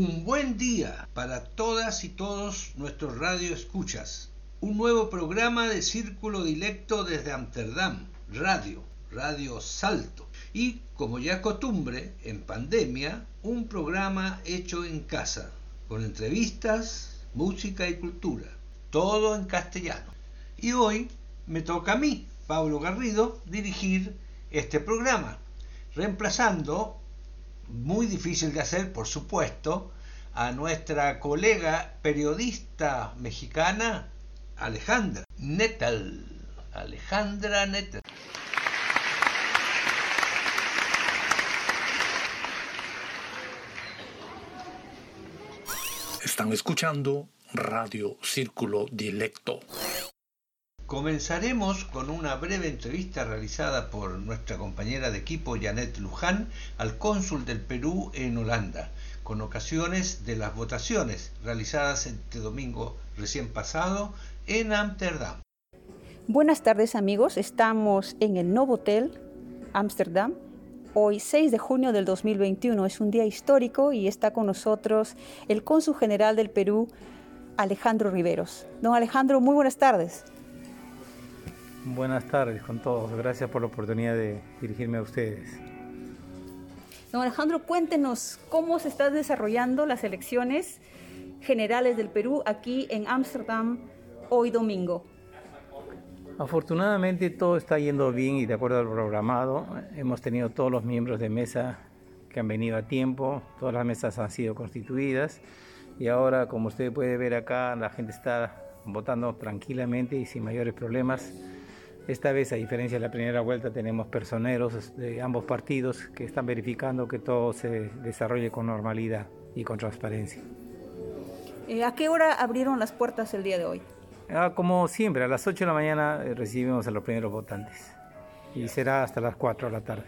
Un buen día para todas y todos nuestros radio escuchas. Un nuevo programa de Círculo Dilecto desde Amsterdam, Radio, Radio Salto. Y, como ya costumbre, en pandemia, un programa hecho en casa, con entrevistas, música y cultura, todo en castellano. Y hoy me toca a mí, Pablo Garrido, dirigir este programa, reemplazando muy difícil de hacer, por supuesto, a nuestra colega periodista mexicana Alejandra Nettel. Alejandra Nettel. Están escuchando Radio Círculo Dilecto. Comenzaremos con una breve entrevista realizada por nuestra compañera de equipo Janet Luján al cónsul del Perú en Holanda, con ocasiones de las votaciones realizadas este domingo recién pasado en Ámsterdam. Buenas tardes amigos, estamos en el Novotel, Ámsterdam. Hoy 6 de junio del 2021 es un día histórico y está con nosotros el cónsul general del Perú, Alejandro Riveros. Don Alejandro, muy buenas tardes. Buenas tardes con todos. Gracias por la oportunidad de dirigirme a ustedes. Don Alejandro, cuéntenos cómo se están desarrollando las elecciones generales del Perú aquí en Ámsterdam hoy domingo. Afortunadamente todo está yendo bien y de acuerdo al programado. Hemos tenido todos los miembros de mesa que han venido a tiempo, todas las mesas han sido constituidas y ahora, como usted puede ver acá, la gente está votando tranquilamente y sin mayores problemas. Esta vez, a diferencia de la primera vuelta, tenemos personeros de ambos partidos que están verificando que todo se desarrolle con normalidad y con transparencia. Eh, ¿A qué hora abrieron las puertas el día de hoy? Ah, como siempre, a las 8 de la mañana eh, recibimos a los primeros votantes y será hasta las 4 de la tarde.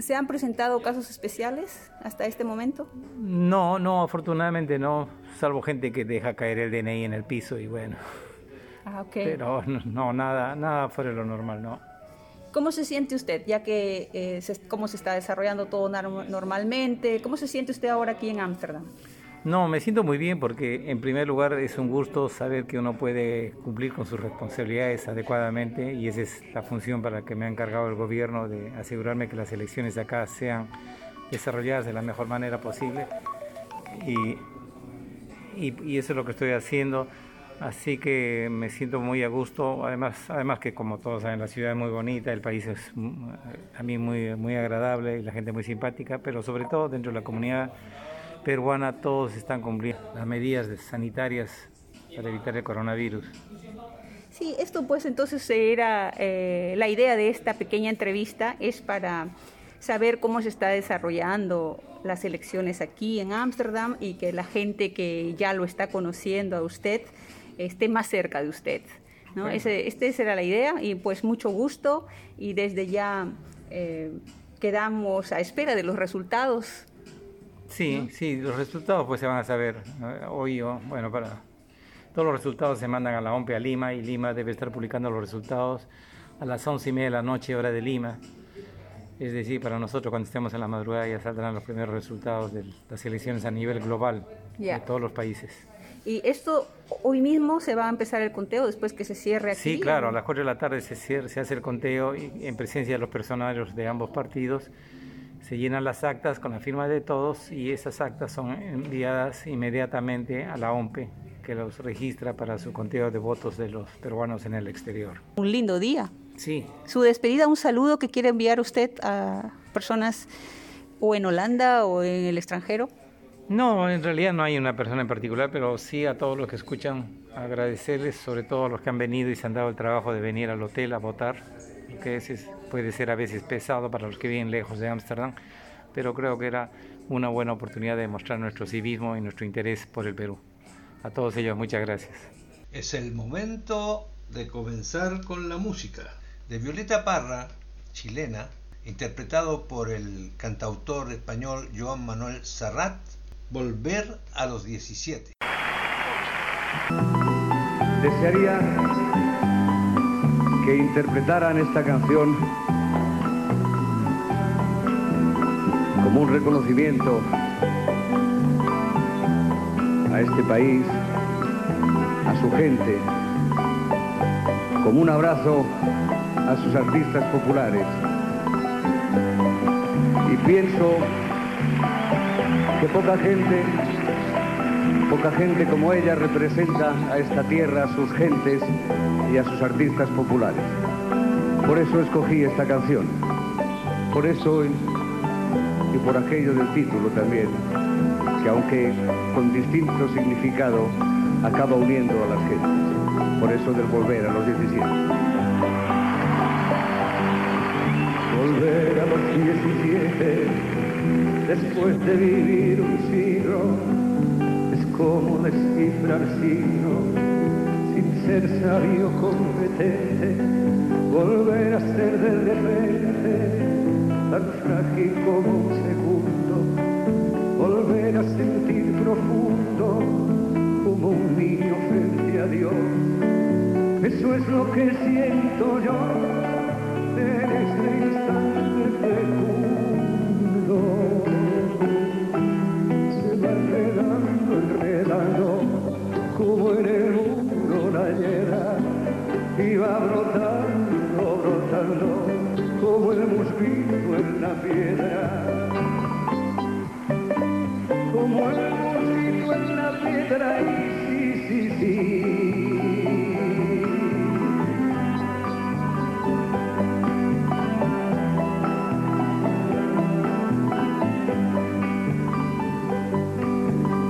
¿Se han presentado casos especiales hasta este momento? No, no, afortunadamente no, salvo gente que deja caer el DNI en el piso y bueno. Ah, Pero no, nada, nada fuera de lo normal, no. ¿Cómo se siente usted, ya que eh, cómo se está desarrollando todo normalmente? ¿Cómo se siente usted ahora aquí en Ámsterdam? No, me siento muy bien porque en primer lugar es un gusto saber que uno puede cumplir con sus responsabilidades adecuadamente y esa es la función para la que me ha encargado el gobierno de asegurarme que las elecciones de acá sean desarrolladas de la mejor manera posible y, y eso es lo que estoy haciendo. Así que me siento muy a gusto, además, además que como todos saben la ciudad es muy bonita, el país es mm, a mí muy, muy agradable y la gente muy simpática, pero sobre todo dentro de la comunidad peruana todos están cumpliendo las medidas sanitarias para evitar el coronavirus. Sí, esto pues entonces era eh, la idea de esta pequeña entrevista, es para saber cómo se está desarrollando las elecciones aquí en Ámsterdam y que la gente que ya lo está conociendo a usted esté más cerca de usted. ¿no? Ese, esta era la idea y pues mucho gusto y desde ya eh, quedamos a espera de los resultados. Sí, sí, los resultados pues se van a saber hoy o, bueno, para... Todos los resultados se mandan a la OMPE a Lima y Lima debe estar publicando los resultados a las once y media de la noche, hora de Lima. Es decir, para nosotros cuando estemos en la madrugada ya saldrán los primeros resultados de las elecciones a nivel global de todos los países. Y esto hoy mismo se va a empezar el conteo después que se cierre aquí. Sí, claro, a las 4 de la tarde se, se hace el conteo en presencia de los personarios de ambos partidos. Se llenan las actas con la firma de todos y esas actas son enviadas inmediatamente a la OMPE, que los registra para su conteo de votos de los peruanos en el exterior. Un lindo día. Sí. Su despedida, un saludo que quiere enviar usted a personas o en Holanda o en el extranjero. No, en realidad no hay una persona en particular, pero sí a todos los que escuchan, agradecerles, sobre todo a los que han venido y se han dado el trabajo de venir al hotel a votar, que puede ser a veces pesado para los que viven lejos de Ámsterdam, pero creo que era una buena oportunidad de mostrar nuestro civismo y nuestro interés por el Perú. A todos ellos, muchas gracias. Es el momento de comenzar con la música. De Violeta Parra, chilena, interpretado por el cantautor español Joan Manuel Serrat, Volver a los 17. Desearía que interpretaran esta canción como un reconocimiento a este país, a su gente, como un abrazo a sus artistas populares. Y pienso que poca gente, poca gente como ella representa a esta tierra, a sus gentes y a sus artistas populares. Por eso escogí esta canción. Por eso y por aquello del título también, que aunque con distinto significado acaba uniendo a las gentes. Por eso del volver a los 17. Volver a los 17, después de vivir un siglo, es como descifrar signos, sin ser sabio competente, volver a ser de repente tan frágil como un segundo, volver a sentir profundo como un niño frente a Dios. Eso es lo que siento yo en este instante fecundo. Y va brotando, brotando como el mosquito en la piedra, como el mosquito en la piedra, y sí, sí, sí.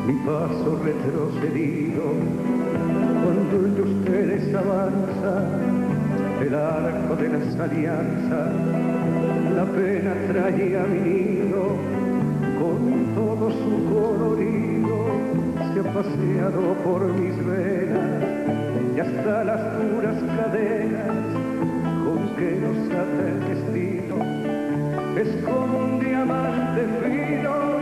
Mi paso retrocedido, de ustedes avanza el arco de las alianzas, la pena traía mi nido, con todo su colorido, se ha paseado por mis venas y hasta las duras cadenas con que nos ata el destino, es como un diamante fino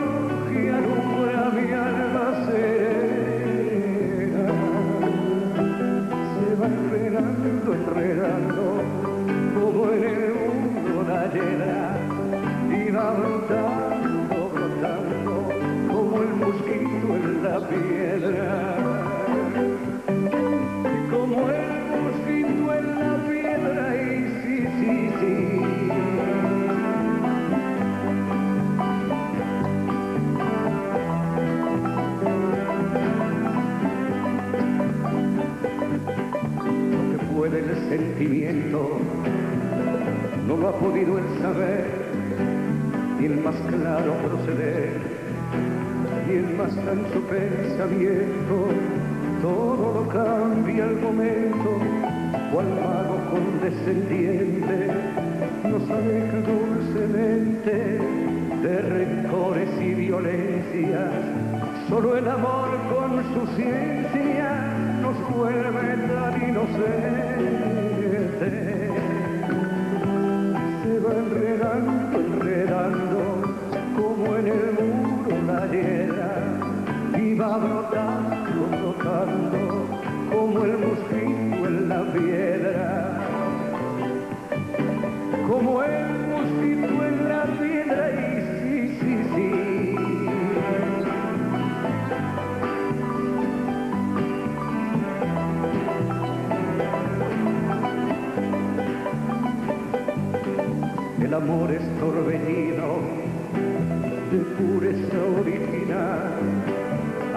el más ancho pensamiento. Todo lo cambia el momento, cual mago condescendiente nos aleja dulcemente de rencores y violencias. Solo el amor con su ciencia nos vuelve tan inocentes. Se va enredando, enredando, como en el va brotando, brotando, como el mosquito en la piedra. Como el mosquito en la piedra, y sí, sí, sí. El amor es torbellino de pureza original,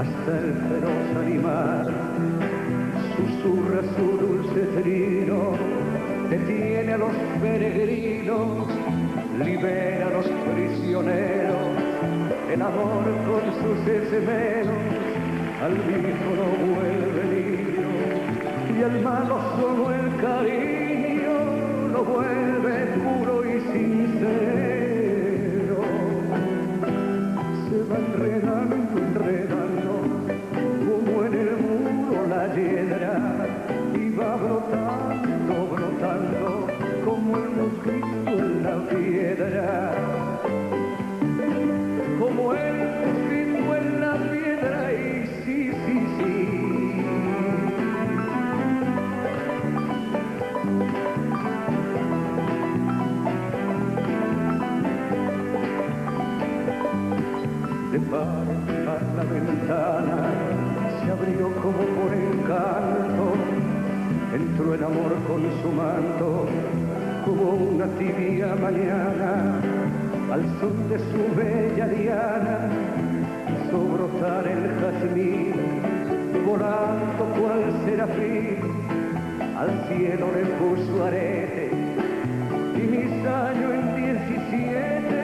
hasta el feroz animal. Susurra su dulce trino, detiene a los peregrinos, libera a los prisioneros, el amor con sus esmeros al viejo lo vuelve niño y al malo solo el cariño lo vuelve puro y sincero. con su manto como una tibia mañana al son de su bella diana sobrotar el jazmín volando cual serafín. Al cielo le puso arete y mis años en diecisiete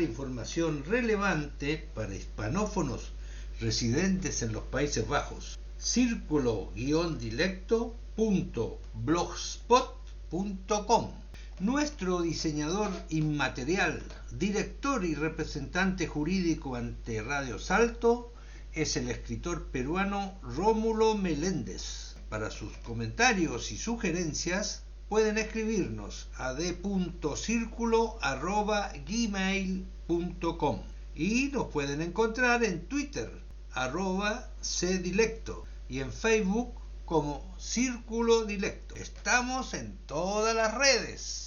información relevante para hispanófonos residentes en los Países Bajos. círculo-dilecto.blogspot.com Nuestro diseñador inmaterial, director y representante jurídico ante Radio Salto es el escritor peruano Rómulo Meléndez. Para sus comentarios y sugerencias pueden escribirnos a d.circulo.gmail.com y nos pueden encontrar en Twitter arroba cdilecto y en Facebook como Círculo Dilecto. Estamos en todas las redes.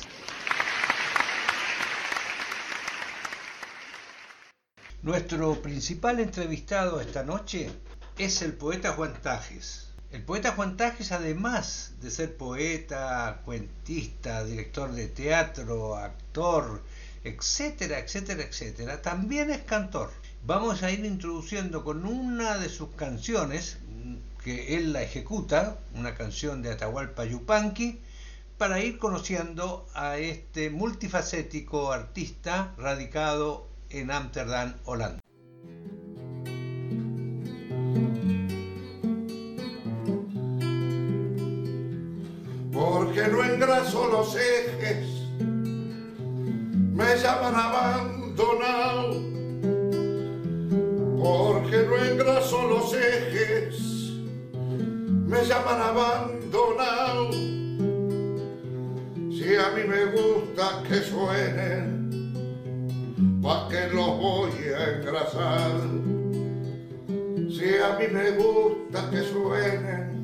Nuestro principal entrevistado esta noche es el poeta Juan Tajes el poeta Juan Tajes, además de ser poeta, cuentista, director de teatro, actor, etcétera, etcétera, etcétera, también es cantor. Vamos a ir introduciendo con una de sus canciones, que él la ejecuta, una canción de Atahualpa Yupanqui, para ir conociendo a este multifacético artista radicado en Ámsterdam, Holanda. Los ejes, me llaman abandonado, porque no engraso los ejes, me llaman abandonado. Si a mí me gusta que suenen, ¿pa' que los voy a engrasar? Si a mí me gusta que suenen,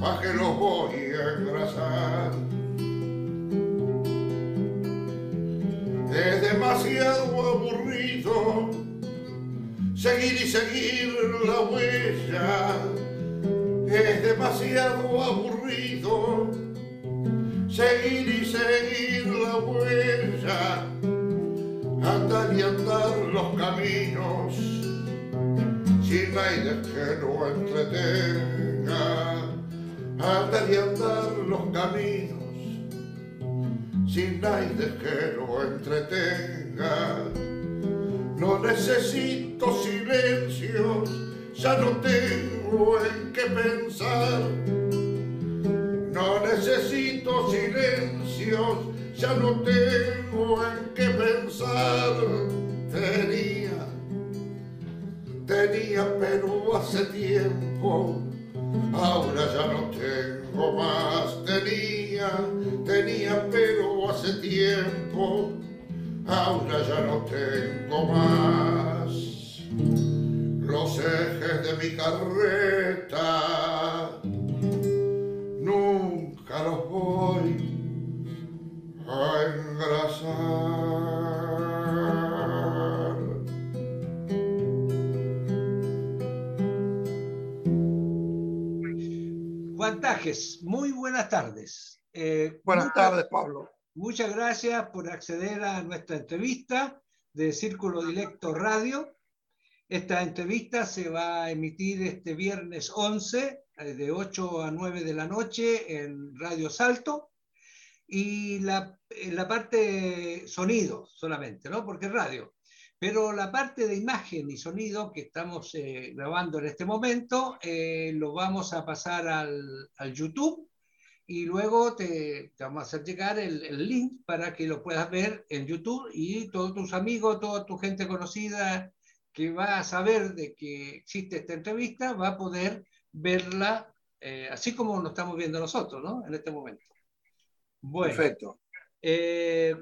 pa' que los voy a engrasar. Es demasiado aburrido seguir y seguir la huella. Es demasiado aburrido seguir y seguir la huella. Andar y andar los caminos sin aire que no entretenga andar y andar los caminos sin nadie que lo entretenga. No necesito silencios, ya no tengo en qué pensar. No necesito silencios, ya no tengo en qué pensar. Tenía, tenía, pero hace tiempo ahora ya no tengo más. Tenía, tenía, pero hace tiempo, ahora ya no tengo más. Los ejes de mi carreta Muy buenas tardes. Eh, buenas tardes, Pablo. Muchas gracias por acceder a nuestra entrevista de Círculo Directo Radio. Esta entrevista se va a emitir este viernes 11, eh, de 8 a 9 de la noche en Radio Salto. Y la, la parte sonido solamente, ¿no? Porque es radio. Pero la parte de imagen y sonido que estamos eh, grabando en este momento eh, lo vamos a pasar al, al YouTube y luego te, vamos a hacer llegar el, el, link para que lo puedas ver en YouTube y todos tus amigos, toda tu gente conocida que va a saber de que existe esta entrevista va a poder verla eh, así como nos estamos viendo nosotros, ¿no? En este momento. Bueno, Perfecto. Eh,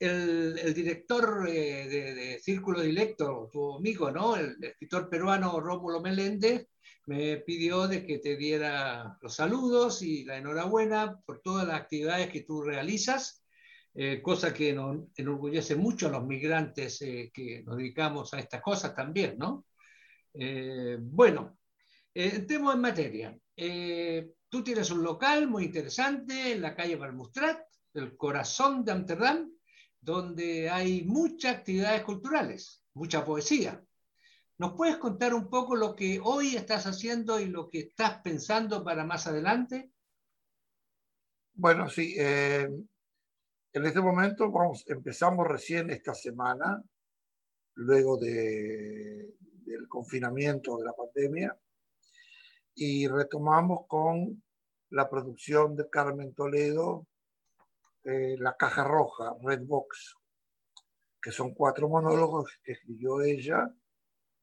el, director eh, de, Círculo Directo, tu amigo, ¿no? El, escritor peruano Rómulo Meléndez, me pidió de que te diera los saludos y la enhorabuena por todas las actividades que tú realizas, eh, cosa que nos enorgullece mucho a los migrantes eh, que nos dedicamos a estas cosas también, ¿no? bueno, entremos en materia. tú tienes un local muy interesante en la calle Balmustrat, el corazón de Amsterdam, donde hay muchas actividades culturales, mucha poesía. ¿Nos puedes contar un poco lo que hoy estás haciendo y lo que estás pensando para más adelante? Bueno, sí. Eh, en este momento vamos, empezamos recién esta semana, luego de, del confinamiento de la pandemia, y retomamos con la producción de Carmen Toledo eh, la Caja Roja, Red Box, que son cuatro monólogos que escribió ella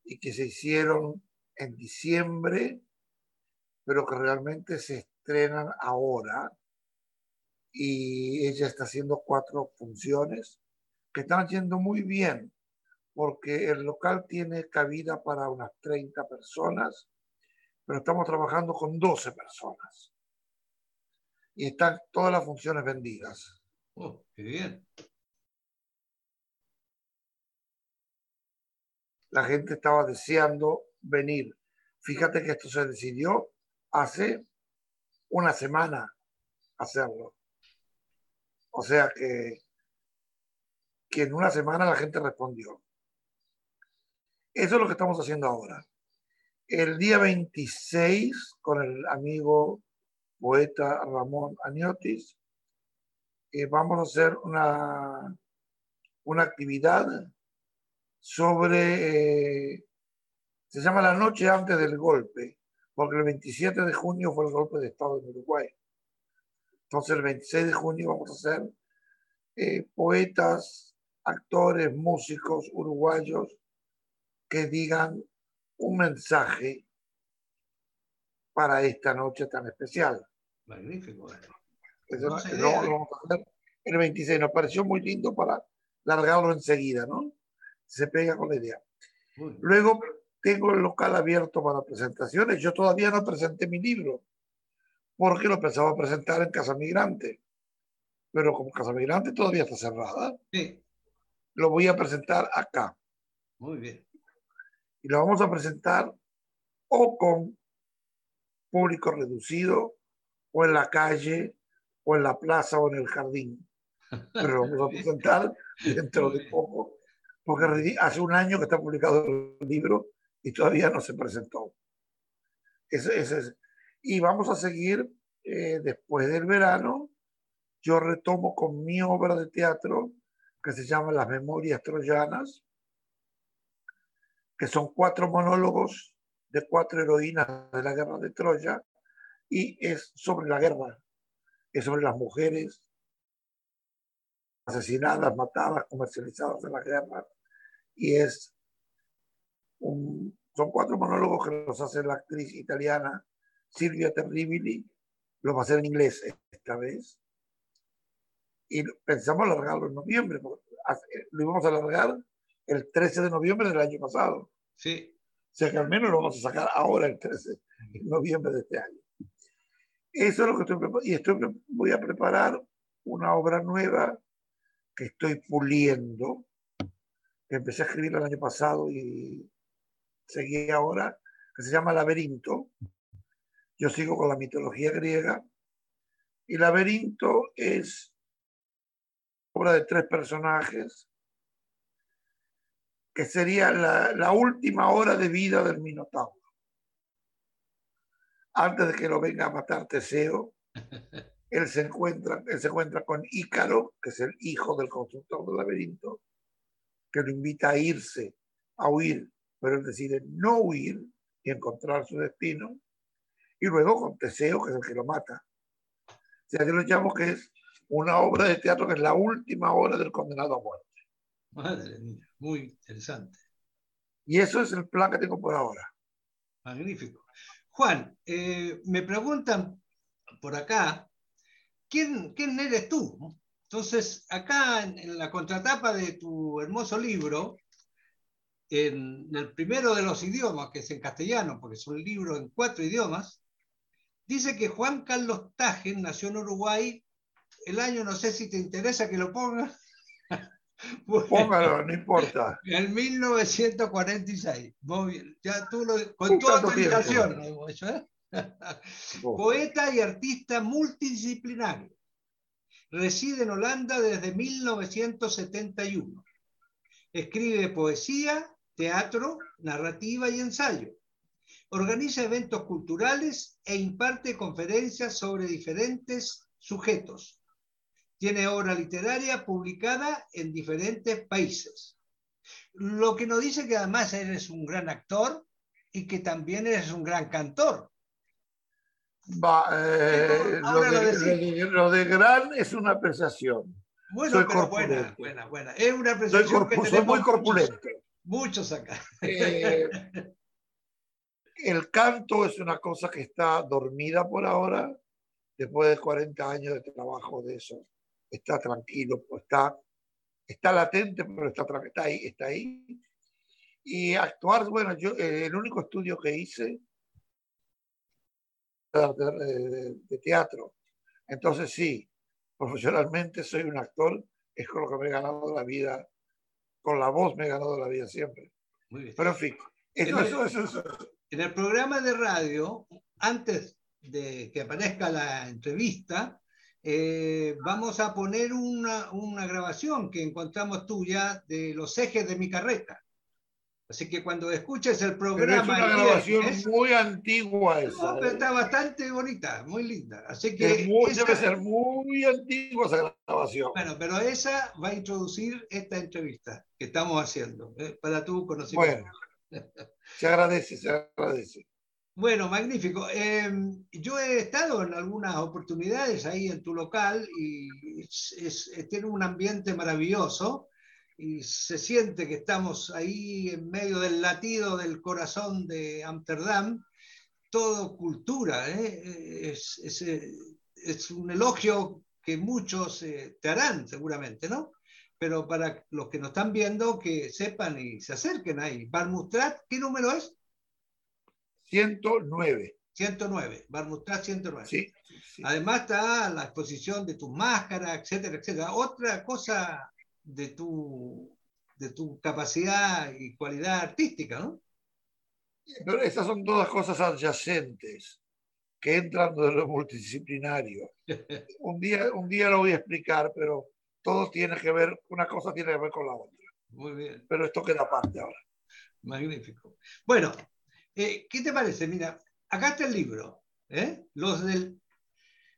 y que se hicieron en diciembre, pero que realmente se estrenan ahora. Y ella está haciendo cuatro funciones que están yendo muy bien, porque el local tiene cabida para unas 30 personas, pero estamos trabajando con 12 personas y están todas las funciones vendidas. Oh, qué bien. La gente estaba deseando venir. Fíjate que esto se decidió hace una semana hacerlo. O sea que, que en una semana la gente respondió. Eso es lo que estamos haciendo ahora. El día 26, con el amigo poeta Ramón Aniotis, eh, vamos a hacer una, una actividad sobre, eh, se llama La noche antes del golpe, porque el 27 de junio fue el golpe de Estado en Uruguay. Entonces el 26 de junio vamos a hacer eh, poetas, actores, músicos uruguayos que digan un mensaje para esta noche tan especial. Magnífico. Eso, vamos a hacer el 26. Nos pareció muy lindo para largarlo enseguida, ¿no? Se pega con la idea. Luego tengo el local abierto para presentaciones. Yo todavía no presenté mi libro porque lo pensaba presentar en Casa Migrante. Pero como Casa Migrante todavía está cerrada, sí. lo voy a presentar acá. Muy bien. Y lo vamos a presentar o con público reducido, o en la calle, o en la plaza, o en el jardín. Pero vamos a presentar dentro de poco, porque hace un año que está publicado el libro y todavía no se presentó. Ese, ese Y vamos a seguir eh, después del verano. Yo retomo con mi obra de teatro que se llama Las Memorias Troyanas, que son cuatro monólogos de cuatro heroínas de la guerra de Troya y es sobre la guerra, es sobre las mujeres asesinadas, matadas, comercializadas en la guerra y es un, son cuatro monólogos que los hace la actriz italiana Silvia Terribili, lo va a hacer en inglés esta vez. Y pensamos alargarlo en noviembre, lo íbamos a alargar el 13 de noviembre del año pasado. Sí sea que al menos lo vamos a sacar ahora el 13 de noviembre de este año. Eso es lo que estoy preparando. Y estoy, voy a preparar una obra nueva que estoy puliendo, que empecé a escribir el año pasado y seguí ahora, que se llama Laberinto, Yo sigo con la mitología griega y Laberinto es obra de tres personajes que sería la, la última hora de vida del Minotauro. Antes de que lo venga a matar Teseo, él se encuentra, él se encuentra con Ícaro, que es el hijo del constructor del laberinto, que lo invita a irse, a huir, pero él decide no huir y encontrar su destino. Y luego con Teseo, que es el que lo mata. O sea, yo lo llamo que es una obra de teatro que es la última hora del condenado a muerte. Madre mía, muy interesante. Y eso es el plan que tengo por ahora. Magnífico. Juan, eh, me preguntan por acá, ¿quién, quién eres tú? Entonces, acá en, en, la contratapa de tu hermoso libro, en el primero de los idiomas, que es en castellano, porque es un libro en cuatro idiomas, dice que Juan Carlos Tagen nació en Uruguay el año, no sé si te interesa que lo ponga. bueno, Póngalo, no importa. En 1946. Muy bien. Ya tú lo, con tu autorización. ¿eh? Poeta y artista multidisciplinario. Reside en Holanda desde 1971. Escribe poesía, teatro, narrativa y ensayo. Organiza eventos culturales e imparte conferencias sobre diferentes sujetos. Tiene obra literaria publicada en diferentes países. Lo que nos dice que además eres un gran actor y que también eres un gran cantor. Eh, lo, de, lo, de, lo, de, gran es una apreciación. Bueno, soy pero buena, buena, buena. Es una apreciación soy, que soy muy corpulento. Muchos, muchos acá. Eh, el canto es una cosa que está dormida por ahora, después de 40 años de trabajo de eso. Está tranquilo, está, está latente, pero está, está ahí, está ahí. Y actuar, bueno, yo eh, el único estudio que hice de, de, teatro. Entonces sí, profesionalmente soy un actor, es con lo que me he ganado la vida, con la voz me he ganado la vida siempre. Muy bien. Pero en fin, eso, eso, eso, eso. En el programa de radio, antes de que aparezca la entrevista, eh, vamos a poner una, una, grabación que encontramos tuya de los ejes de mi carreta. Así que cuando escuches el programa. Pero es una grabación es, muy antigua esa. No, pero está bastante bonita, muy linda. Así que. Muy, esa, debe ser muy antigua esa grabación. Bueno, pero esa va a introducir esta entrevista que estamos haciendo, ¿eh? para tu conocimiento. Bueno, se agradece, se agradece. Bueno, magnífico. Eh, yo he estado en algunas oportunidades ahí en tu local y tiene un ambiente maravilloso y se siente que estamos ahí en medio del latido del corazón de Ámsterdam, todo cultura. ¿eh? Es, es, es, un elogio que muchos eh, te harán seguramente, ¿no? Pero para los que nos están viendo, que sepan y se acerquen ahí. Barmustrat, ¿qué número es? 109. 109, Barmustrat 109. Sí, sí. Además está la exposición de tus máscaras, etcétera, etcétera. Otra cosa de tu, de tu capacidad y cualidad artística, ¿no? Pero estas son todas cosas adyacentes que entran de lo multidisciplinario. un, día, un día lo voy a explicar, pero todo tiene que ver, una cosa tiene que ver con la otra. Muy bien. Pero esto queda aparte ahora. Magnífico. Bueno, eh, ¿qué te parece? Mira, acá está el libro, ¿eh? los, del,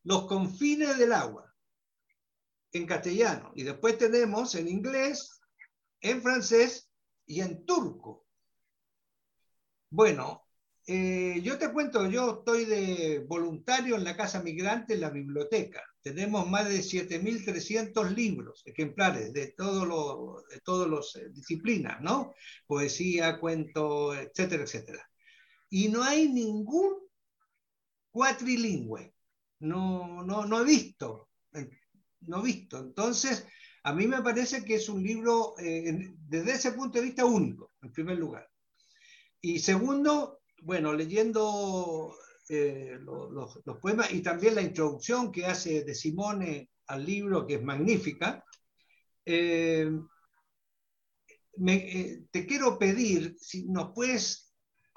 los confines del agua en castellano y después tenemos en inglés, en francés y en turco. Bueno, eh, yo te cuento, yo estoy de voluntario en la Casa Migrante, en la biblioteca. Tenemos más de 7.300 libros, ejemplares de todas los de todos los eh, disciplinas, ¿no? Poesía, cuento, etcétera, etcétera. Y no hay ningún cuatrilingüe. No, no, no he visto no visto. Entonces, a mí me parece que es un libro, eh, desde ese punto de vista, único, en primer lugar. Y segundo, bueno, leyendo eh, los, poemas y también la introducción que hace de Simone al libro, que es magnífica, eh, me, eh, te quiero pedir si nos puedes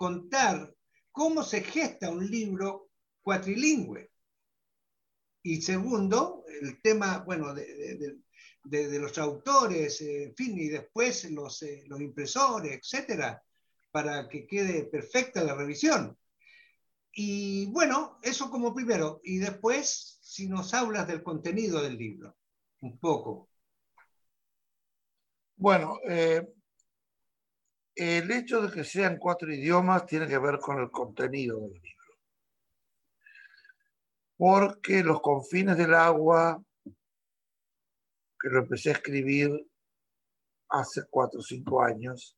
contar cómo se gesta un libro cuatrilingüe. Y segundo, el tema, bueno, de, los autores, en fin, y después los, eh, los impresores, etcétera, para que quede perfecta la revisión. Y bueno, eso como primero. Y después, si nos hablas del contenido del libro, un poco. Bueno, eh, el hecho de que sean cuatro idiomas tiene que ver con el contenido del libro. Porque los confines del agua, que lo empecé a escribir hace cuatro o cinco años,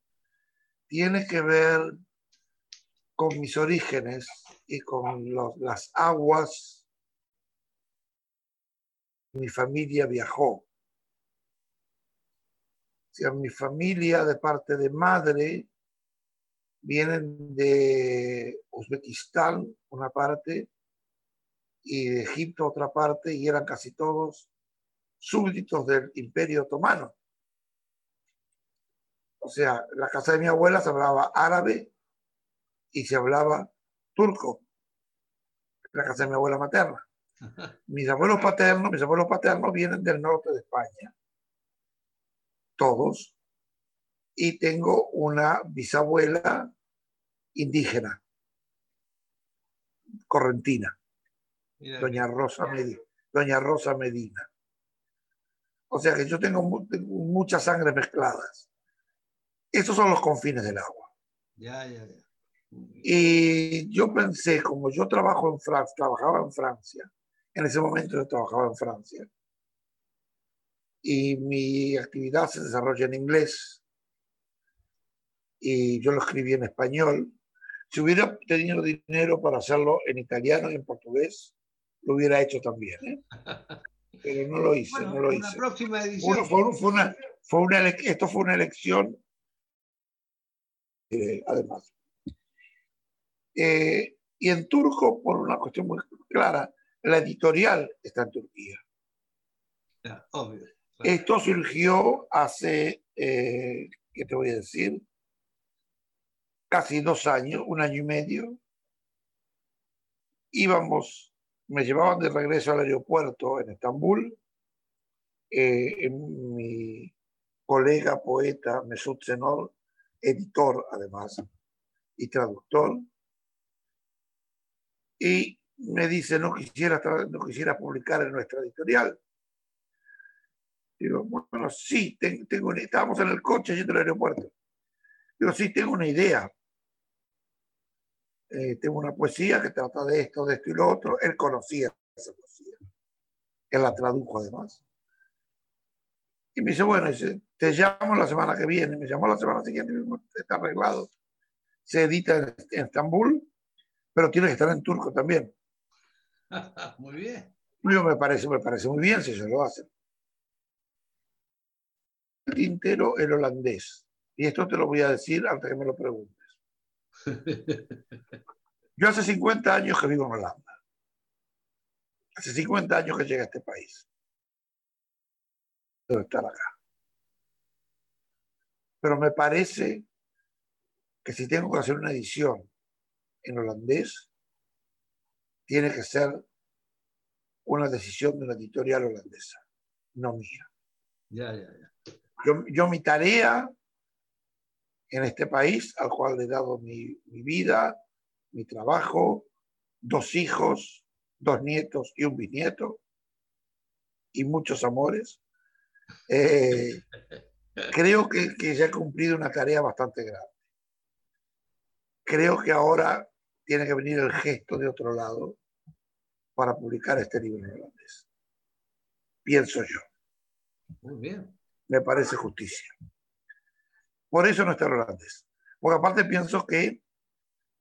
tiene que ver con mis orígenes y con las aguas. Mi familia viajó. O sea, mi familia de parte de madre vienen de Uzbekistán, una parte, y de Egipto, otra parte, y eran casi todos súbditos del Imperio Otomano. O sea, la casa de mi abuela se hablaba árabe y se hablaba turco. La casa de mi abuela materna. Mis abuelos paternos, mis abuelos paternos vienen del norte de España. Todos. Y tengo una bisabuela indígena, correntina, doña Rosa, Medina, doña Rosa Medina. O sea que yo tengo muchas sangres mezcladas. Estos son los confines del agua. Ya, ya, ya. Y yo pensé, como yo trabajo en Francia, trabajaba en Francia, en ese momento yo trabajaba en Francia, y mi actividad se desarrolla en inglés, y yo lo escribí en español. Si hubiera tenido dinero para hacerlo en italiano y en portugués, lo hubiera hecho también. ¿eh? Pero no lo hice, no lo hice. próxima edición. fue una, esto fue una elección eh, además. Eh, y en turco, por una cuestión muy clara, la editorial está en Turquía. Esto surgió hace, eh, ¿qué te voy a decir? Casi dos años, un año y medio. Íbamos, me llevaban de regreso al aeropuerto en Estambul. mi colega poeta Mesut Zenor editor además y traductor. Y me dice, no quisiera, no quisiera publicar en nuestra editorial. Digo, bueno, sí, tengo, estábamos en el coche yendo al aeropuerto. Digo, sí, tengo una idea. Eh, tengo una poesía que trata de esto, de esto y lo otro. Él conocía esa poesía. Él la tradujo además. Y me dice, bueno, te llamo la semana que viene. Me llamó la semana siguiente, está arreglado. Se edita en, Estambul, pero tiene que estar en turco también. muy bien. me parece, me parece muy bien si se lo hacen. Tintero, el holandés. Y esto te lo voy a decir antes que me lo preguntes. Yo hace 50 años que vivo en Holanda. Hace 50 años que llegué a este país debe estar acá. Pero me parece que si tengo que hacer una edición en holandés, tiene que ser una decisión de una editorial holandesa, no mía. Ya, ya, ya. Yo, yo, mi tarea en este país, al cual le he dado mi, mi vida, mi trabajo, dos hijos, dos nietos y un bisnieto, y muchos amores, eh, creo que, que ya ha cumplido una tarea bastante grande. Creo que ahora tiene que venir el gesto de otro lado para publicar este libro en holandés. Pienso yo. Muy bien. Me parece justicia. Por eso no está en holandés. Porque aparte pienso que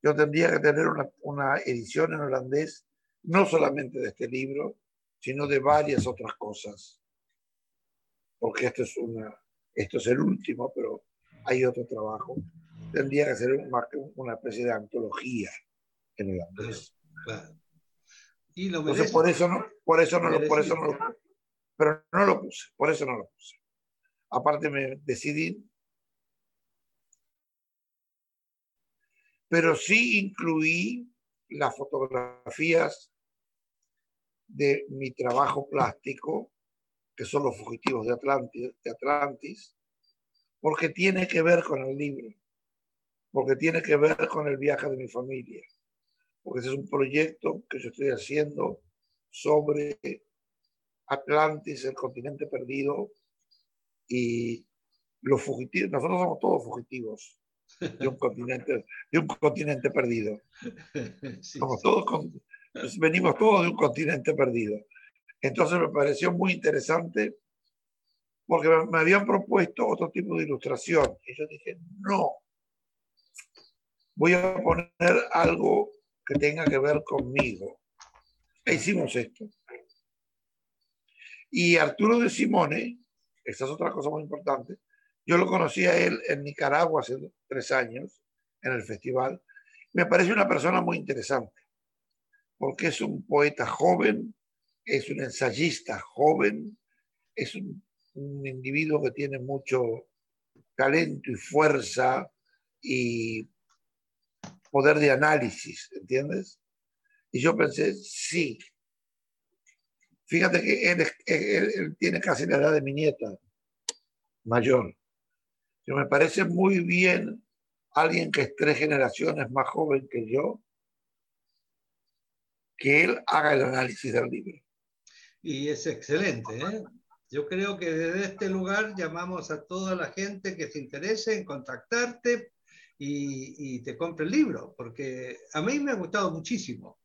yo tendría que tener una, una edición en holandés, no solamente de este libro, sino de varias otras cosas porque esto es, una, esto es el último, pero hay otro trabajo. Tendría que ser una, especie de antología en el Andrés. Y lo Entonces, por eso no, por eso no, lo, por eso no lo, pero no lo puse, por eso no lo puse. Aparte me decidí, pero sí incluí las fotografías de mi trabajo plástico, que son los fugitivos de Atlantis, de Atlantis, porque tiene que ver con el libro, porque tiene que ver con el viaje de mi familia, porque ese es un proyecto que yo estoy haciendo sobre Atlantis, el continente perdido, y los fugitivos, nosotros somos todos fugitivos de un continente, de un continente perdido. Somos todos pues venimos todos de un continente perdido. Entonces me pareció muy interesante porque me habían propuesto otro tipo de ilustración. Y yo dije, no, voy a poner algo que tenga que ver conmigo. E hicimos esto. Y Arturo de Simone, esta es otra cosa muy importante, yo lo conocí a él en Nicaragua hace tres años, en el festival. Me parece una persona muy interesante porque es un poeta joven, es un ensayista joven, es un, individuo que tiene mucho talento y fuerza y poder de análisis, ¿entiendes? Y yo pensé, sí. Fíjate que él, él, tiene casi la edad de mi nieta, mayor. Yo me parece muy bien alguien que es tres generaciones más joven que yo, que él haga el análisis del libro. Y es excelente. ¿eh? Yo creo que desde este lugar llamamos a toda la gente que se interese en contactarte y, te compre el libro, porque a mí me ha gustado muchísimo.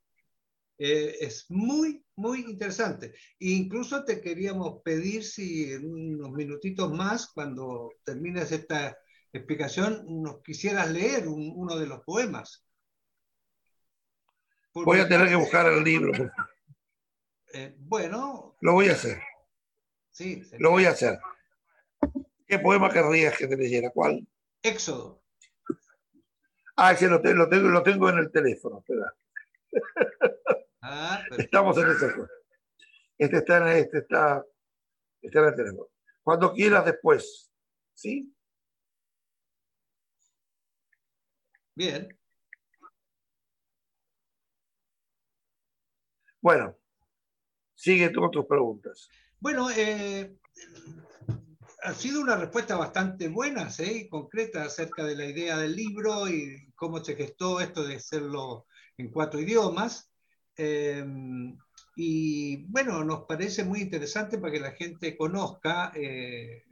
Eh, es muy, muy interesante. Incluso te queríamos pedir si en unos minutitos más, cuando termines esta explicación, nos quisieras leer uno de los poemas. Voy a tener que buscar el libro. Eh, bueno. Lo voy a hacer. Sí. Lo voy a hacer. ¿Qué poema querrías que te leyera? ¿Cuál? Éxodo. Ah, ese lo, tengo, lo tengo en el teléfono. Espera. Ah, Estamos en ese. Este está en, este está, está en el teléfono. Cuando quieras después. ¿Sí? Bien. Bueno, sigue tú con tus preguntas. Bueno, eh, ha sido una respuesta bastante buena ¿sí? y concreta acerca de la idea del libro y cómo se gestó esto de hacerlo en cuatro idiomas. Eh, y bueno, nos parece muy interesante para que la gente conozca eh,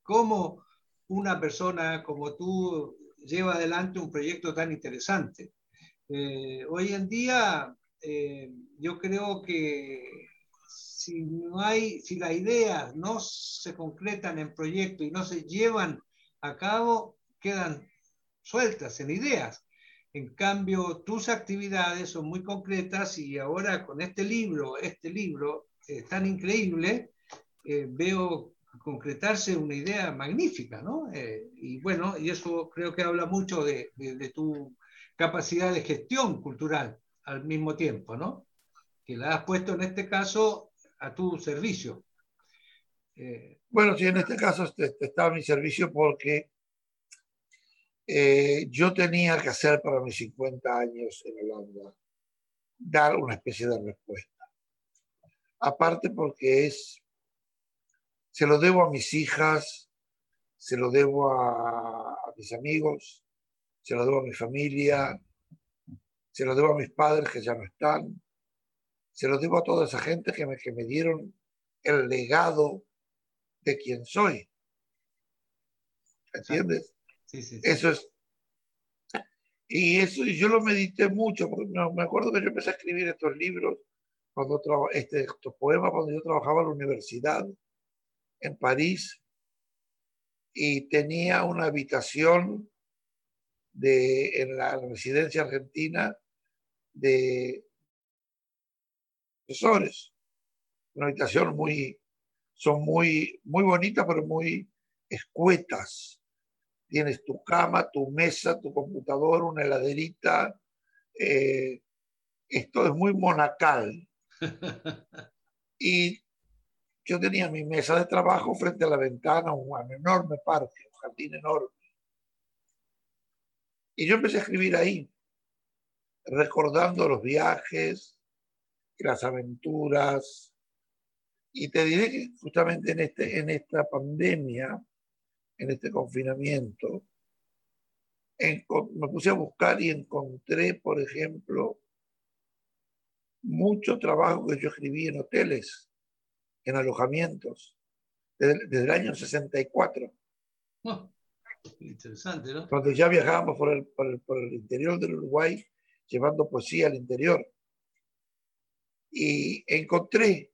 cómo una persona como tú lleva adelante un proyecto tan interesante. hoy en día eh, yo creo que si no hay, si las ideas no se concretan en proyectos y no se llevan a cabo, quedan sueltas en ideas. En cambio, tus actividades son muy concretas y ahora con este libro, este libro tan increíble, eh, veo concretarse una idea magnífica, ¿no? Eh, y bueno, y eso creo que habla mucho de, de tu capacidad de gestión cultural al mismo tiempo, ¿no? Que la has puesto en este caso a tu servicio. Eh, bueno, sí, en este caso estaba a mi servicio porque eh, yo tenía que hacer para mis 50 años en Holanda, dar una especie de respuesta. Aparte porque es, se lo debo a mis hijas, se lo debo a, a mis amigos, se lo debo a mi familia, se lo debo a mis padres que ya no están, se lo debo a toda esa gente que me, que me dieron el legado de quien soy. ¿Entiendes? Eso es. Y eso yo lo medité mucho, porque me acuerdo que yo empecé a escribir estos libros, cuando este, estos poemas, cuando yo trabajaba en la universidad en París, y tenía una habitación de, en la residencia argentina de profesores. Una habitación muy, son muy, muy bonitas, pero muy escuetas. Tienes tu cama, tu mesa, tu computador, una heladerita. Eh, esto es muy monacal. y yo tenía mi mesa de trabajo frente a la ventana, un enorme parque, un jardín enorme. Y yo empecé a escribir ahí recordando los viajes, las aventuras. Y te diré que justamente en, este, en esta pandemia, en este confinamiento, me puse a buscar y encontré, por ejemplo, mucho trabajo que yo escribí en hoteles, en alojamientos, desde, el año 64. interesante, ¿no? Cuando ya viajábamos por el, por, el, por el, interior del Uruguay, llevando poesía al interior. Y encontré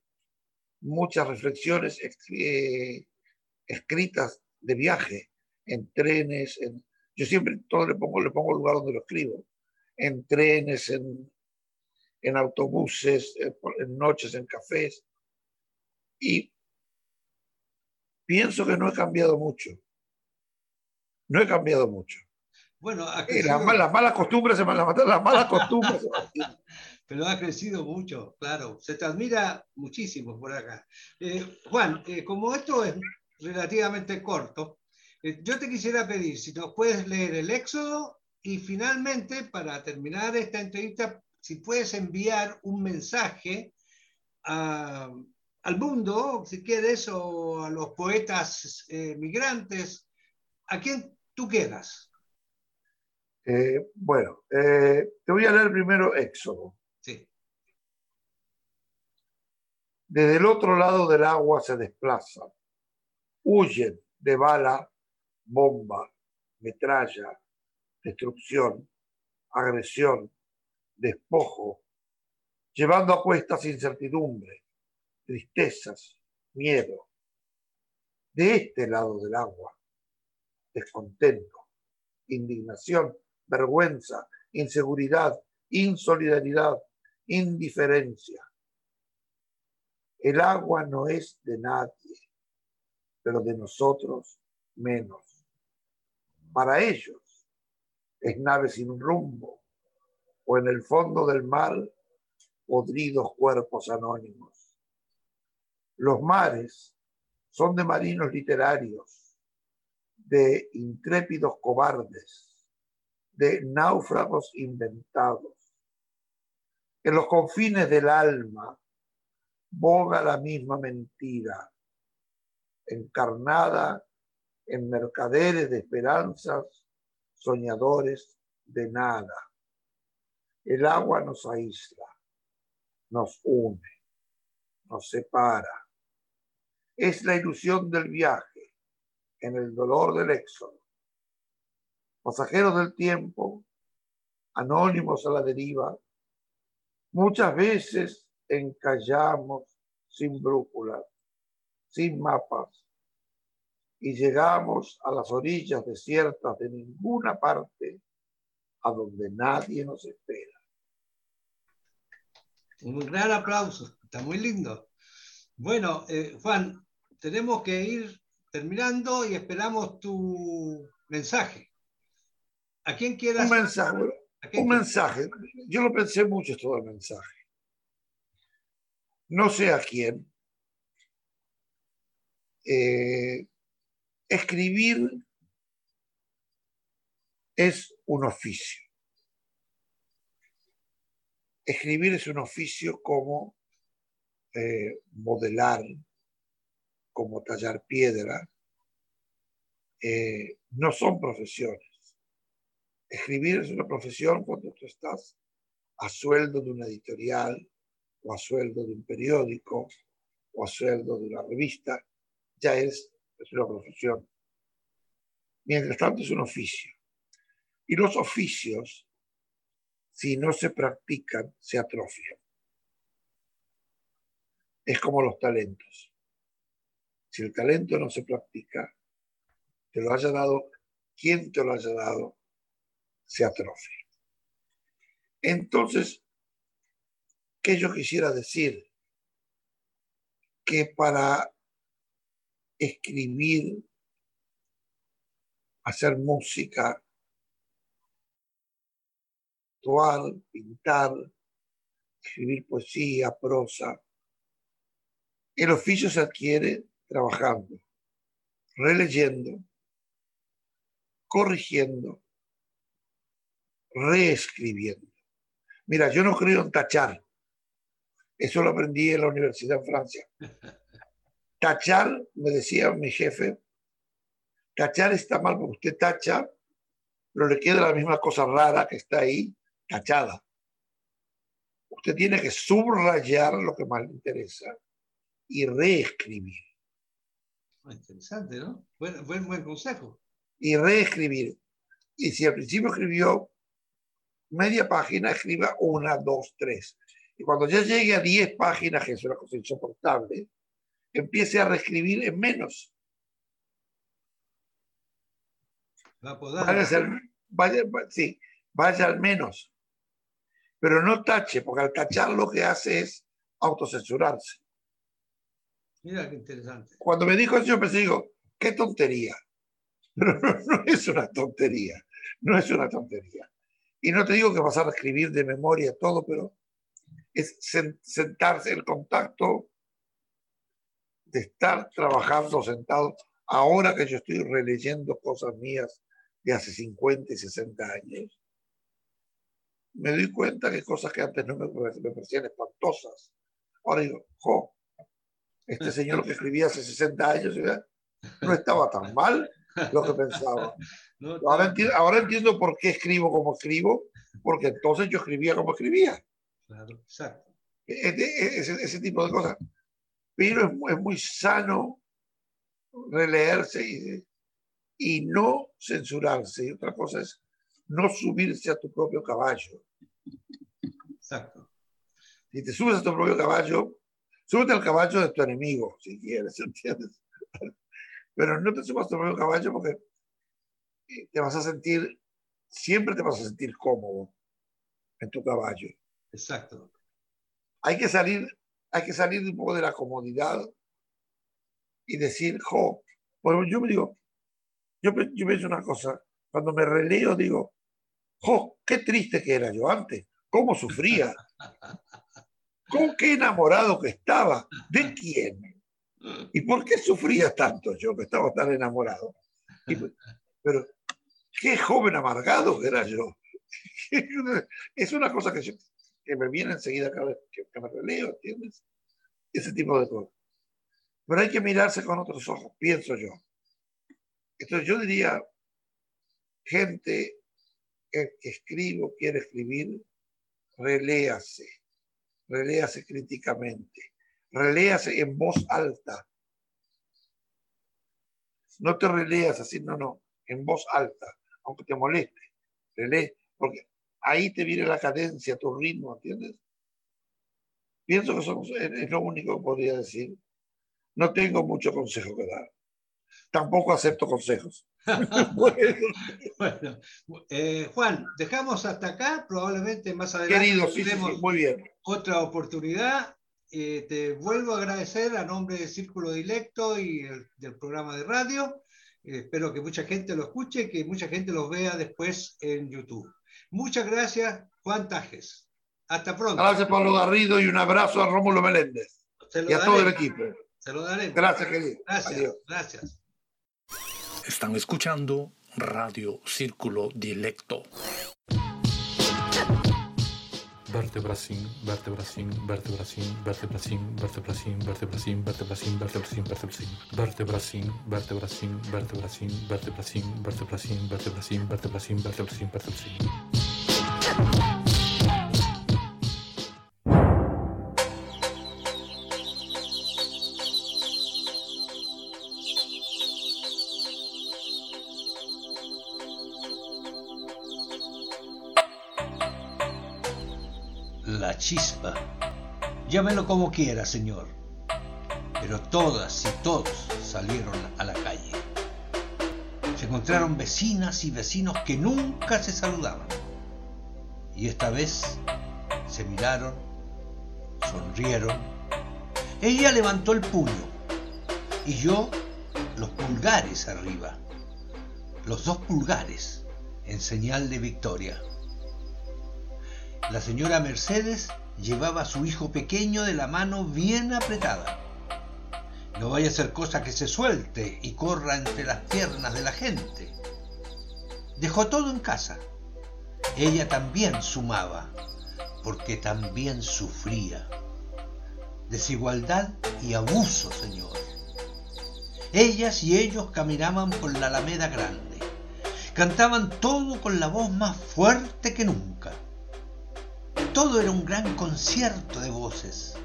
muchas reflexiones eh, escritas de viaje, en trenes, en, yo siempre todo le pongo, le pongo el lugar donde lo escribo, en trenes, en, en autobuses, en noches, en cafés. Y pienso que no he cambiado mucho. No he cambiado mucho. Bueno, eh, las, malas costumbres se las, las malas costumbres. Pero ha crecido mucho, claro. Se te admira muchísimo por acá. Eh, Juan, eh, como esto es relativamente corto, yo te quisiera pedir si nos puedes leer el Éxodo y finalmente, para terminar esta entrevista, si puedes enviar un mensaje al mundo, si quieres, o a los poetas eh, migrantes, a quien tú quieras. Eh, bueno, eh, te voy a leer primero Éxodo. Sí. Desde el otro lado del agua se desplazan, huyen de bala, bomba, metralla, destrucción, agresión, despojo, llevando a cuestas incertidumbre, tristezas, miedo. De este lado del agua, descontento, indignación, vergüenza, inseguridad, insolidaridad, indiferencia. El agua no es de nadie, pero de nosotros menos. Para ellos es nave sin rumbo, o en el fondo del mar podridos cuerpos anónimos. Los mares son de marinos literarios, de intrépidos cobardes, de náufragos inventados. En los confines del alma boga la misma mentira, encarnada en mercaderes de esperanzas, soñadores de nada. El agua nos aísla, nos une, nos separa. Es la ilusión del viaje, en el dolor del éxodo. Pasajeros del tiempo, anónimos a la deriva, muchas veces encallamos sin brújula, sin mapas, y llegamos a las orillas desiertas de ninguna parte a donde nadie nos espera. Un gran aplauso, está muy lindo. Bueno, eh, Juan, tenemos que ir terminando y esperamos tu mensaje. ¿A quién quieras? Un mensaje. Un mensaje. Yo lo pensé mucho esto del mensaje. No sé a quién. Eh, escribir es un oficio. Escribir es un oficio como eh, modelar, como tallar piedra. Eh, no son profesiones. Escribir es una profesión cuando tú estás a sueldo de una editorial o a sueldo de un periódico o a sueldo de una revista. Ya es, es una profesión. Mientras tanto es un oficio. Y los oficios, si no se practican, se atrofian. Es como los talentos. Si el talento no se practica, te lo haya dado quien te lo haya dado, se atrofia. Entonces, ¿qué yo quisiera decir? Que para escribir, hacer música, actuar, pintar, escribir poesía, prosa. El oficio se adquiere trabajando, releyendo, corrigiendo, reescribiendo. Mira, yo no creo en tachar. Eso lo aprendí en la universidad en Francia. Tachar, me decía mi jefe, tachar está mal porque usted tacha, pero le queda la misma cosa rara que está ahí, tachada. Usted tiene que subrayar lo que más le interesa y reescribir. Ah, interesante, ¿no? Buen, buen, buen consejo. Y reescribir. Y si al principio escribió media página, escriba una, dos, tres. Y cuando ya llegue a diez páginas, que es una cosa insoportable, empiece a reescribir en menos. Va a poder. Vaya, al- vaya- va- sí, vaya al menos. Pero no tache, porque al tachar lo que hace es autocensurarse. Mira qué interesante. Cuando me dijo eso, yo pensé, digo, qué tontería. Pero no, no es una tontería, no es una tontería. Y no te digo que vas a reescribir de memoria todo, pero es sen- sentarse en contacto de estar trabajando sentado. Ahora que yo estoy releyendo cosas mías de hace 50 y 60 años, me doy cuenta que cosas que antes no me, pare- me parecían espantosas. Ahora digo, jo, este señor que escribía hace 60 años ¿verdad? no estaba tan mal lo que pensaba. Ahora enti- ahora entiendo por qué escribo como escribo, porque entonces yo escribía como escribía. Claro, exacto. E- e- Ese, ese tipo de cosas. Pero es, mu- es muy sano releerse y, y no censurarse. Y otra cosa es no subirse a tu propio caballo. Exacto. Si te subes a tu propio caballo, súbete al caballo de tu enemigo, si quieres, ¿entiendes? Pero no te subas a tu propio caballo porque eh, te vas a sentir, siempre te vas a sentir cómodo en tu caballo. Exacto. hay que salir, hay que salir un poco de la comodidad y decir, jo, bueno, yo me digo, yo, pienso una cosa, cuando me releo digo, jo, qué triste que era yo antes, cómo sufría, cómo qué enamorado que estaba, ¿de quién? ¿Y por qué sufría tanto yo que estaba tan enamorado? Y pero qué joven amargado que era yo. Es una cosa que, yo- que me viene enseguida que, que me releo, ¿entiendes? Ese tipo de cosas. Pero hay que mirarse con otros ojos, pienso yo. Entonces yo diría, gente que, que escribo, quiere escribir, reléase, reléase críticamente, reléase en voz alta. No te releas así, no, no, en voz alta, aunque te moleste. Relee, porque ahí te viene la cadencia, tu ritmo, ¿entiendes? Pienso que somos, es lo único que podría decir. No tengo mucho consejo que dar. Tampoco acepto consejos. Bueno, eh, Juan, dejamos hasta acá. Probablemente más adelante querido, sí, sí, sí, tendremos muy bien. otra oportunidad. Eh, te vuelvo a agradecer a nombre del Círculo Dilecto y el- del programa de radio. Eh, espero que mucha gente lo escuche y que mucha gente lo vea después en YouTube. Muchas gracias, Juan Tajes. Hasta pronto. Gracias, Pablo Garrido, y un abrazo a Rómulo Meléndez y a todo el equipo. Se lo daré. Gracias, querido. Gracias, Adiós. gracias. Están escuchando Radio Círculo Dilecto. Vertebracin, vertebracin, vertebracin, vertebracin, vertebracin, vertebracin, vertebracin, vertebracin, vertebracin, vertebracin, vertebracin, vertebracin, vertebracin, vertebracin, vertebracin, vertebracin, vertebracin, vertebracin. La Como quiera, señor. Pero todas y todos salieron a la calle. Se encontraron vecinas y vecinos que nunca se saludaban. Y esta vez se miraron, sonrieron. Ella levantó el puño y yo los pulgares arriba. Los dos pulgares en señal de victoria. La señora Mercedes llevaba a su hijo pequeño de la mano bien apretada. No vaya a ser cosa que se suelte y corra entre las piernas de la gente. Dejó todo en casa. Ella también sumaba. porque también sufría. Desigualdad y abuso, Señor. Ellas y ellos caminaban por la Alameda Grande. Cantaban todo con la voz más fuerte que nunca. Todo era un gran concierto de voces.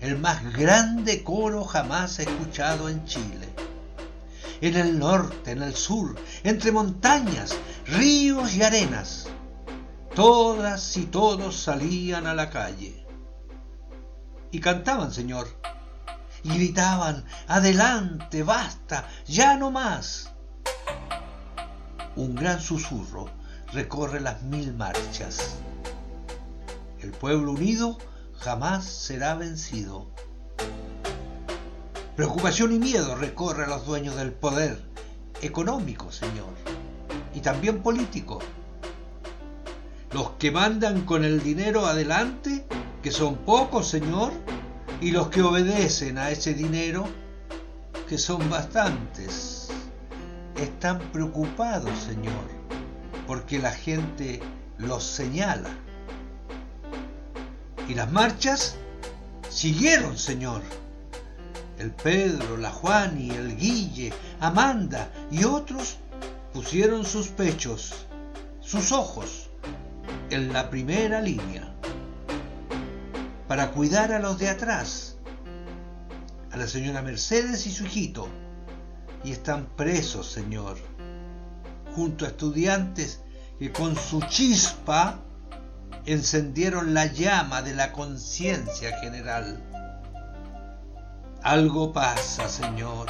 El más grande coro jamás escuchado en Chile. En el norte, en el sur, entre montañas, ríos y arenas, todas y todos salían a la calle. Y cantaban, Señor, y gritaban, adelante, basta, ya no más. Un gran susurro recorre las mil marchas. El pueblo unido jamás será vencido. Preocupación y miedo recorre a los dueños del poder económico, Señor, y también político. Los que mandan con el dinero adelante, que son pocos, Señor, y los que obedecen a ese dinero, que son bastantes, están preocupados, Señor, porque la gente los señala. Y las marchas siguieron, Señor. El Pedro, la Juani, el Guille, Amanda y otros pusieron sus pechos, sus ojos, en la primera línea para cuidar a los de atrás, a la señora Mercedes y su hijito, y están presos, Señor, junto a estudiantes que con su chispa encendieron la llama de la conciencia general. Algo pasa, Señor,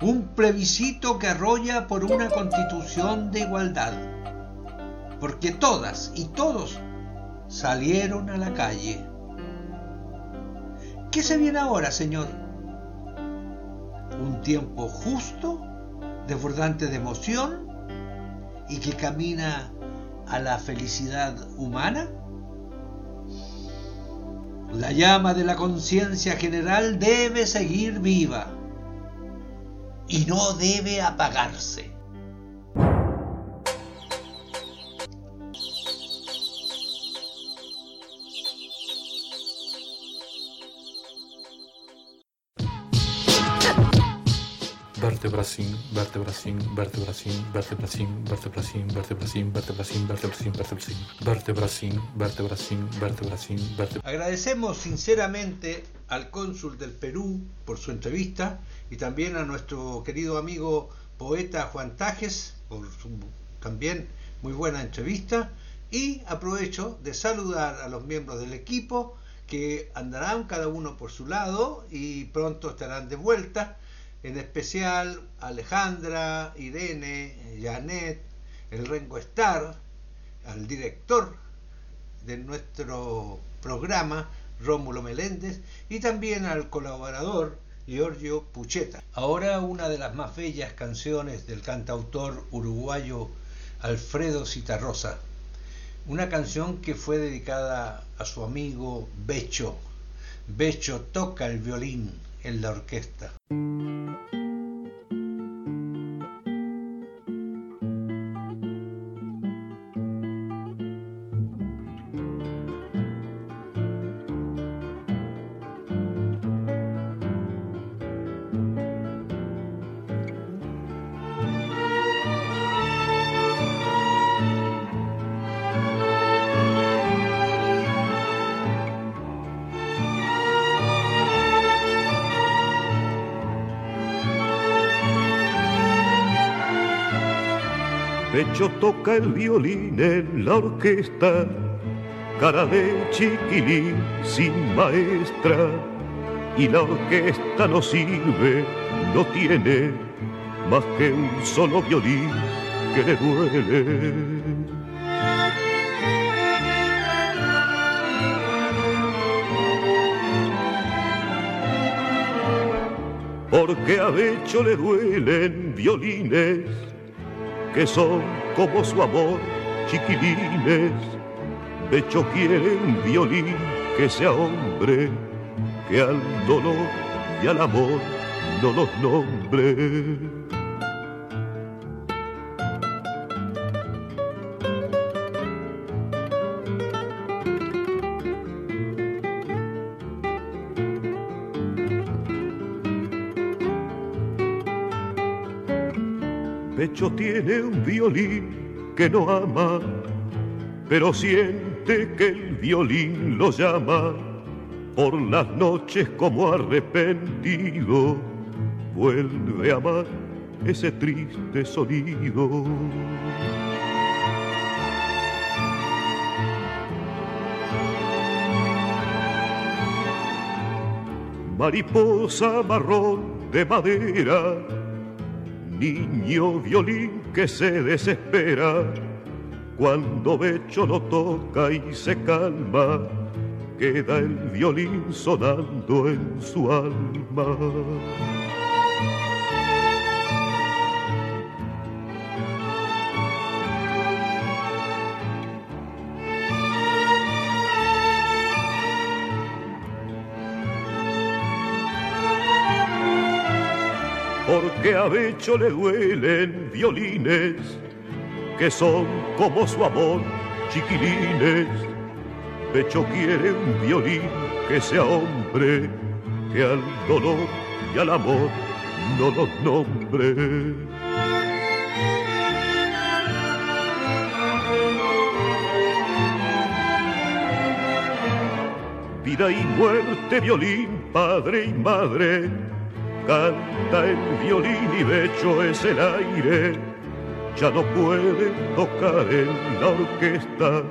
un plebiscito que arrolla por una constitución de igualdad, porque todas y todos salieron a la calle ¿Qué se viene ahora, Señor? Un tiempo justo, desbordante de emoción y que camina a la felicidad humana. La llama de la conciencia general debe seguir viva y no debe apagarse. Vertebracín, vertebracín, vertebracín, vertebracín, vertebracín, vertebracín, vertebracín, vertebracín, vertebracín, vertebracín, vertebracín, vertebracín, Agradecemos sinceramente al cónsul del Perú por su entrevista y también a nuestro querido amigo poeta Juan Tajes por su también muy buena entrevista y aprovecho de saludar a los miembros del equipo que andarán cada uno por su lado y pronto estarán de vuelta en especial Alejandra, Irene, Janet, el Rengo Star, al director de nuestro programa, Rómulo Meléndez, y también al colaborador Giorgio Pucheta. Ahora una de las más bellas canciones del cantautor uruguayo Alfredo Citarrosa, una canción que fue dedicada a su amigo Becho. Becho toca el violín en la orquesta. Pecho toca el violín en la orquesta, cara de chiquilín sin maestra, y la orquesta no sirve, no tiene más que un solo violín que le duele. Porque a Becho le duelen violines que son como su amor, chiquilines. De hecho quiere un violín que sea hombre, que al dolor y al amor no los nombre. Tiene un violín que no ama, pero siente que el violín lo llama por las noches como arrepentido. Vuelve a amar ese triste sonido. Mariposa marrón de madera, niño violín que se desespera cuando Becho lo toca y se calma, queda el violín sonando en su alma. A le duelen violines que son como su amor, chiquilines. Becho quiere un violín que sea hombre, que al dolor y al amor no los nombre. Vida y muerte, violín, padre y madre, canta el violín y Becho es el aire ya no puede tocar en la orquesta,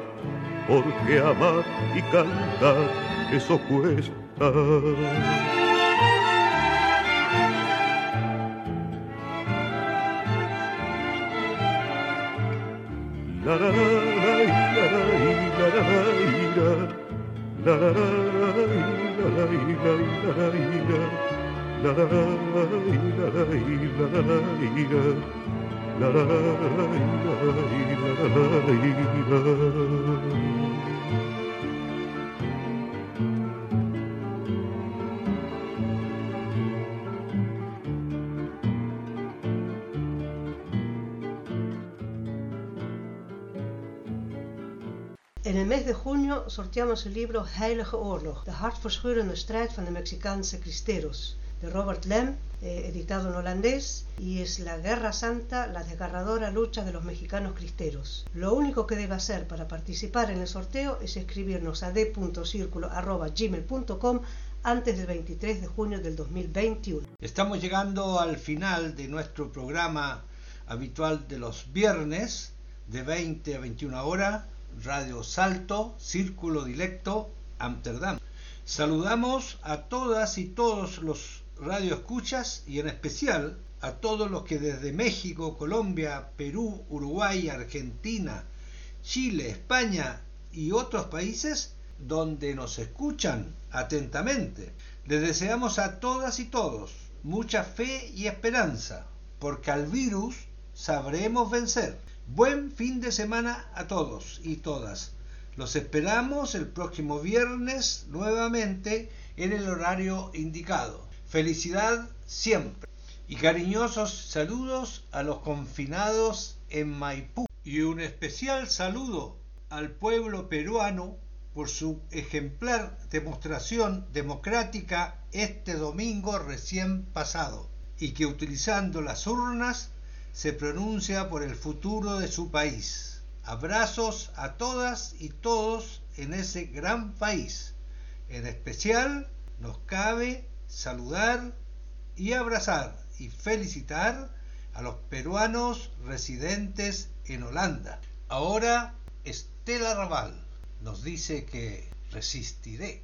porque amar y cantar eso cuesta. La la la la la la En el mes de junio sorteamos el libro Heilige Oorlog, de hartverscheurende strijd van de Mexicaanse cristeros, de Robert Lem, eh, editado en holandés, y es la Guerra Santa, la desgarradora lucha de los mexicanos cristeros. Lo único que debe hacer para participar en el sorteo es escribirnos a d.circulo.gmail.com antes del 23 de junio del 2021. Estamos llegando al final de nuestro programa habitual de los viernes de 20 a 21 horas, Radio Salto, Círculo Directo, Amsterdam. Saludamos a todas y todos los radioescuchas y en especial a todos los que desde México, Colombia, Perú, Uruguay, Argentina, Chile, España y otros países donde nos escuchan atentamente. Les deseamos a todas y todos mucha fe y esperanza, porque al virus sabremos vencer. Buen fin de semana a todos y todas. Los esperamos el próximo viernes nuevamente en el horario indicado. Felicidad siempre. Y cariñosos saludos a los confinados en Maipú. Y un especial saludo al pueblo peruano por su ejemplar demostración democrática este domingo recién pasado y que utilizando las urnas se pronuncia por el futuro de su país. Abrazos a todas y todos en ese gran país. En especial nos cabe saludar y abrazar y felicitar a los peruanos residentes en Holanda. Ahora Estela Raval nos dice que resistiré.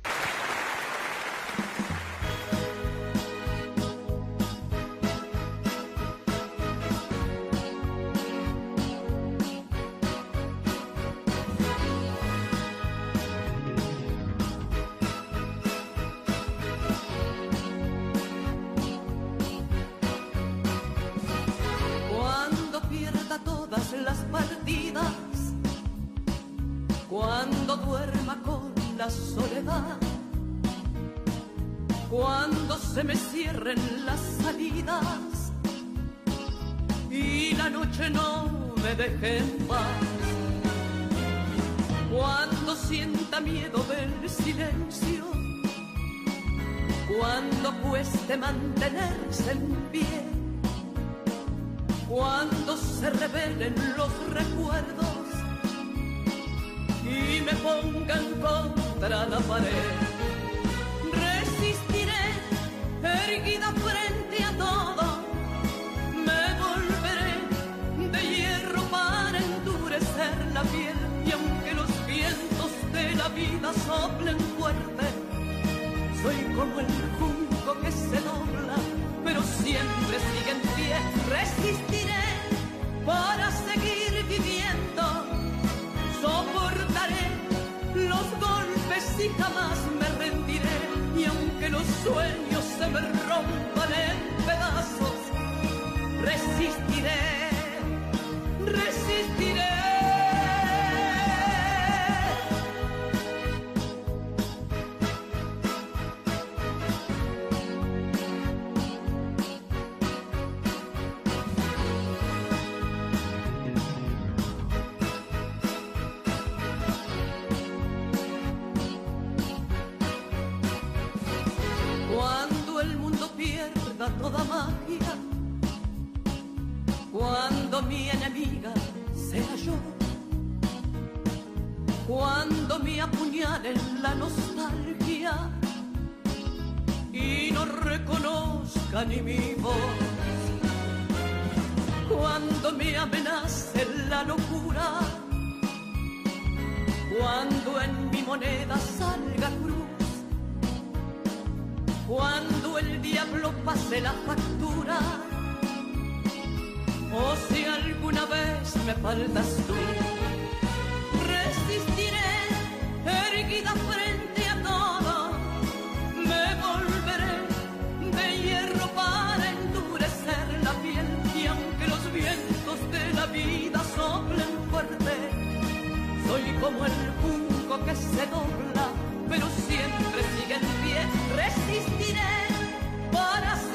Se me cierren las salidas y la noche no me deje en paz, cuando sienta miedo del silencio, cuando cueste mantenerse en pie cuando se revelen los recuerdos y me pongan contra la pared. Frente a todo, me volveré de hierro para endurecer la piel y aunque los vientos de la vida soplen fuerte, soy como el junco que se dobla, pero siempre sigue en pie. Resistiré para seguir viviendo, soportaré los golpes y jamás me sueños se me rompan en pedazos, resistiré. Magia, cuando mi enemiga sea yo, cuando me apuñalen la nostalgia y no reconozca ni mi voz, cuando me amenace la locura, cuando en mi moneda salga cruz el diablo pase la factura, o si alguna vez me faltas tú, resistiré erguida frente a todo, me volveré de hierro para endurecer la piel y aunque los vientos de la vida soplen fuerte, soy como el junco que se dobla pero siempre sigue en pie. Resistiré coração.